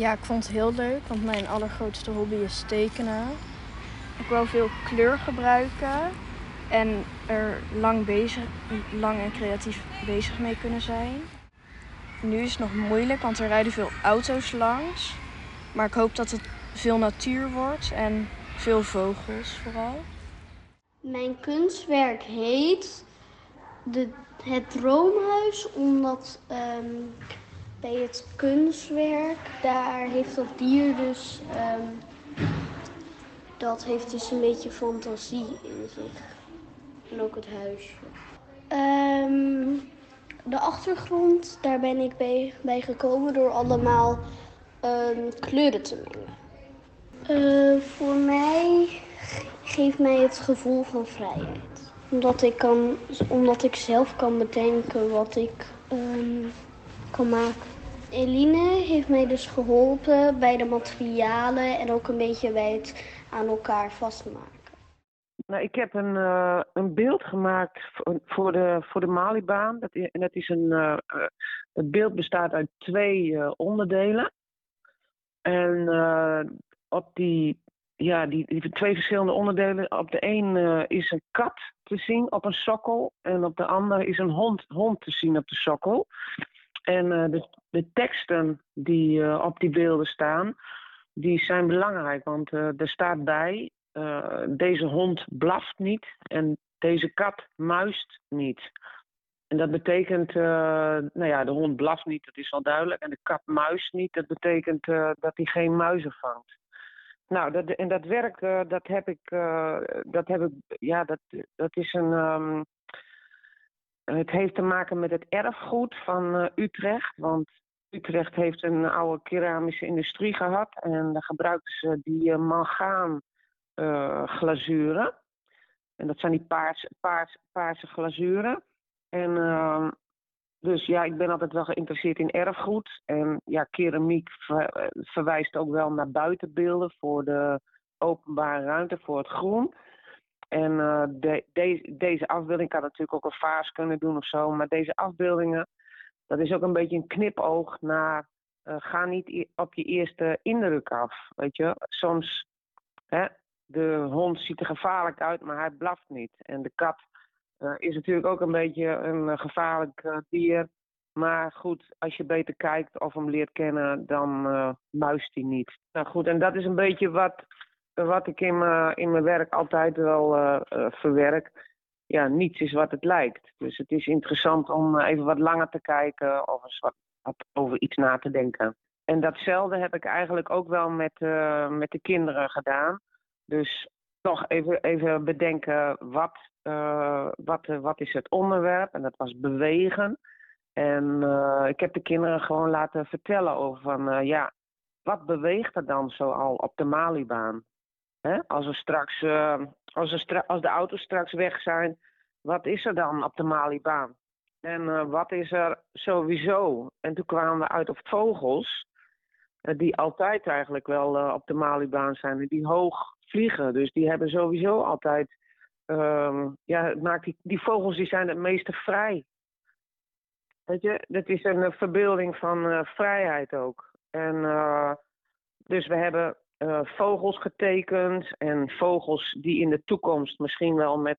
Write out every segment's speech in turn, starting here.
Ja, ik vond het heel leuk, want mijn allergrootste hobby is tekenen. Ik wou veel kleur gebruiken en er lang, bezig, lang en creatief bezig mee kunnen zijn. Nu is het nog moeilijk, want er rijden veel auto's langs. Maar ik hoop dat het veel natuur wordt en veel vogels vooral. Mijn kunstwerk heet de, Het Droomhuis, omdat ehm, bij het kunstwerk, daar heeft dat dier dus, ehm, dat heeft dus een beetje fantasie in zich. En ook het huisje. Ehm, de achtergrond, daar ben ik bij, gekomen door allemaal kleuren te mengen. Uh, voor mij geeft mij het gevoel van vrijheid. Omdat ik, kan, omdat ik zelf kan bedenken wat ik kan. Eline heeft mij dus geholpen bij de materialen en ook een beetje bij het aan elkaar vastmaken. Nou, ik heb een, uh, een beeld gemaakt voor de, voor de Malibaan. Dat is, dat is een, uh, het beeld bestaat uit twee onderdelen. En op die, ja, die, die twee verschillende onderdelen. Op de een is een kat te zien op een sokkel. En op de andere is een hond, hond te zien op de sokkel. En uh, de, de teksten die uh, op die beelden staan, die zijn belangrijk. Want er staat bij, deze hond blaft niet en deze kat muist niet. En dat betekent, nou ja, de hond blaft niet, dat is wel duidelijk. En de kat muist niet, dat betekent dat hij geen muizen vangt. Nou, dat, en dat werk, dat heb ik, dat heb ik, ja, dat, dat is een, um, het heeft te maken met het erfgoed van uh, Utrecht. Want Utrecht heeft een oude keramische industrie gehad en daar gebruikten ze die mangaan glazuren. En dat zijn die paars, paars, paarse glazuren. En uh, dus ja, ik ben altijd wel geïnteresseerd in erfgoed. En ja, keramiek verwijst ook wel naar buitenbeelden voor de openbare ruimte, voor het groen. En de, deze afbeelding kan natuurlijk ook een vaas kunnen doen of zo. Maar deze afbeeldingen, dat is ook een beetje een knipoog naar. Uh, ga niet op je eerste indruk af. Weet je, soms. Hè, de hond ziet er gevaarlijk uit, maar hij blaft niet. En de kat uh, is natuurlijk ook een beetje een gevaarlijk dier. Maar goed, als je beter kijkt of hem leert kennen, dan muist hij niet. Nou goed, en dat is een beetje wat, wat ik in mijn, werk altijd wel verwerk. Ja, niets is wat het lijkt. Dus het is interessant om even wat langer te kijken of eens wat, over iets na te denken. En datzelfde heb ik eigenlijk ook wel met, met de kinderen gedaan. Dus toch even, even bedenken wat, uh, wat, wat is het onderwerp. En dat was bewegen. En ik heb de kinderen gewoon laten vertellen over van, ja, wat beweegt er dan zo al op de Malibaan? Hè? Als, er straks, als, stra als de auto's straks weg zijn, wat is er dan op de Malibaan? En wat is er sowieso? En toen kwamen we uit op vogels, die altijd eigenlijk wel op de Malibaan zijn. Die hoog vliegen. Dus die hebben sowieso altijd. Um, ja, maakt die, vogels die zijn het meeste vrij. Weet je, dat is een verbeelding van vrijheid ook. En dus we hebben vogels getekend en vogels die in de toekomst misschien wel met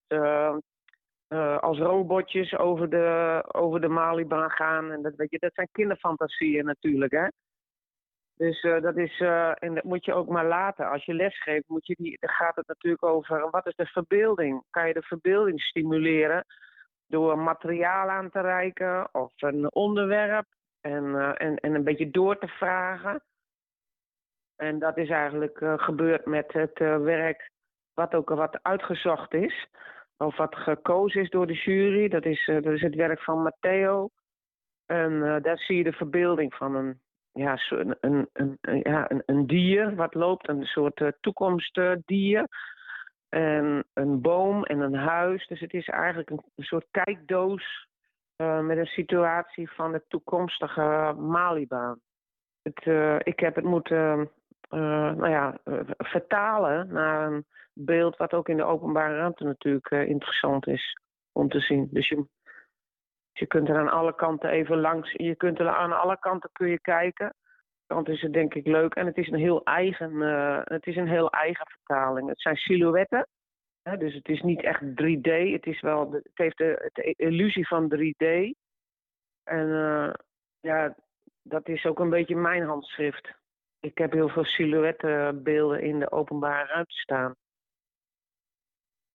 als robotjes over de, over de Malibaan gaan. En dat, weet je, dat zijn kinderfantasieën natuurlijk, hè. Dus dat is, en dat moet je ook maar laten. Als je lesgeeft, moet je die, dan gaat het natuurlijk over wat is de verbeelding? Kan je de verbeelding stimuleren door materiaal aan te reiken of een onderwerp en, en, en een beetje door te vragen? En dat is eigenlijk gebeurd met het werk wat ook wat uitgezocht is. Of wat gekozen is door de jury. Dat is, dat is het werk van Matteo. En daar zie je de verbeelding van een ja, een, een, een, ja, een, dier wat loopt, een soort toekomstdier. En een boom en een huis. Dus het is eigenlijk een, soort kijkdoos met een situatie van de toekomstige Malibaan. Ik heb het moeten nou ja, vertalen naar een beeld wat ook in de openbare ruimte natuurlijk interessant is om te zien. Dus je, je kunt er aan alle kanten even langs, je kunt er aan alle kanten kun je kijken. kant is het denk ik leuk. En het is een heel eigen, eh, het is een heel eigen vertaling. Het zijn silhouetten. Hè, dus het is niet echt 3D. Het, is wel, het heeft de, de illusie van 3D. En eh, ja, dat is ook een beetje mijn handschrift. Ik heb heel veel silhouettenbeelden in de openbare ruimte staan.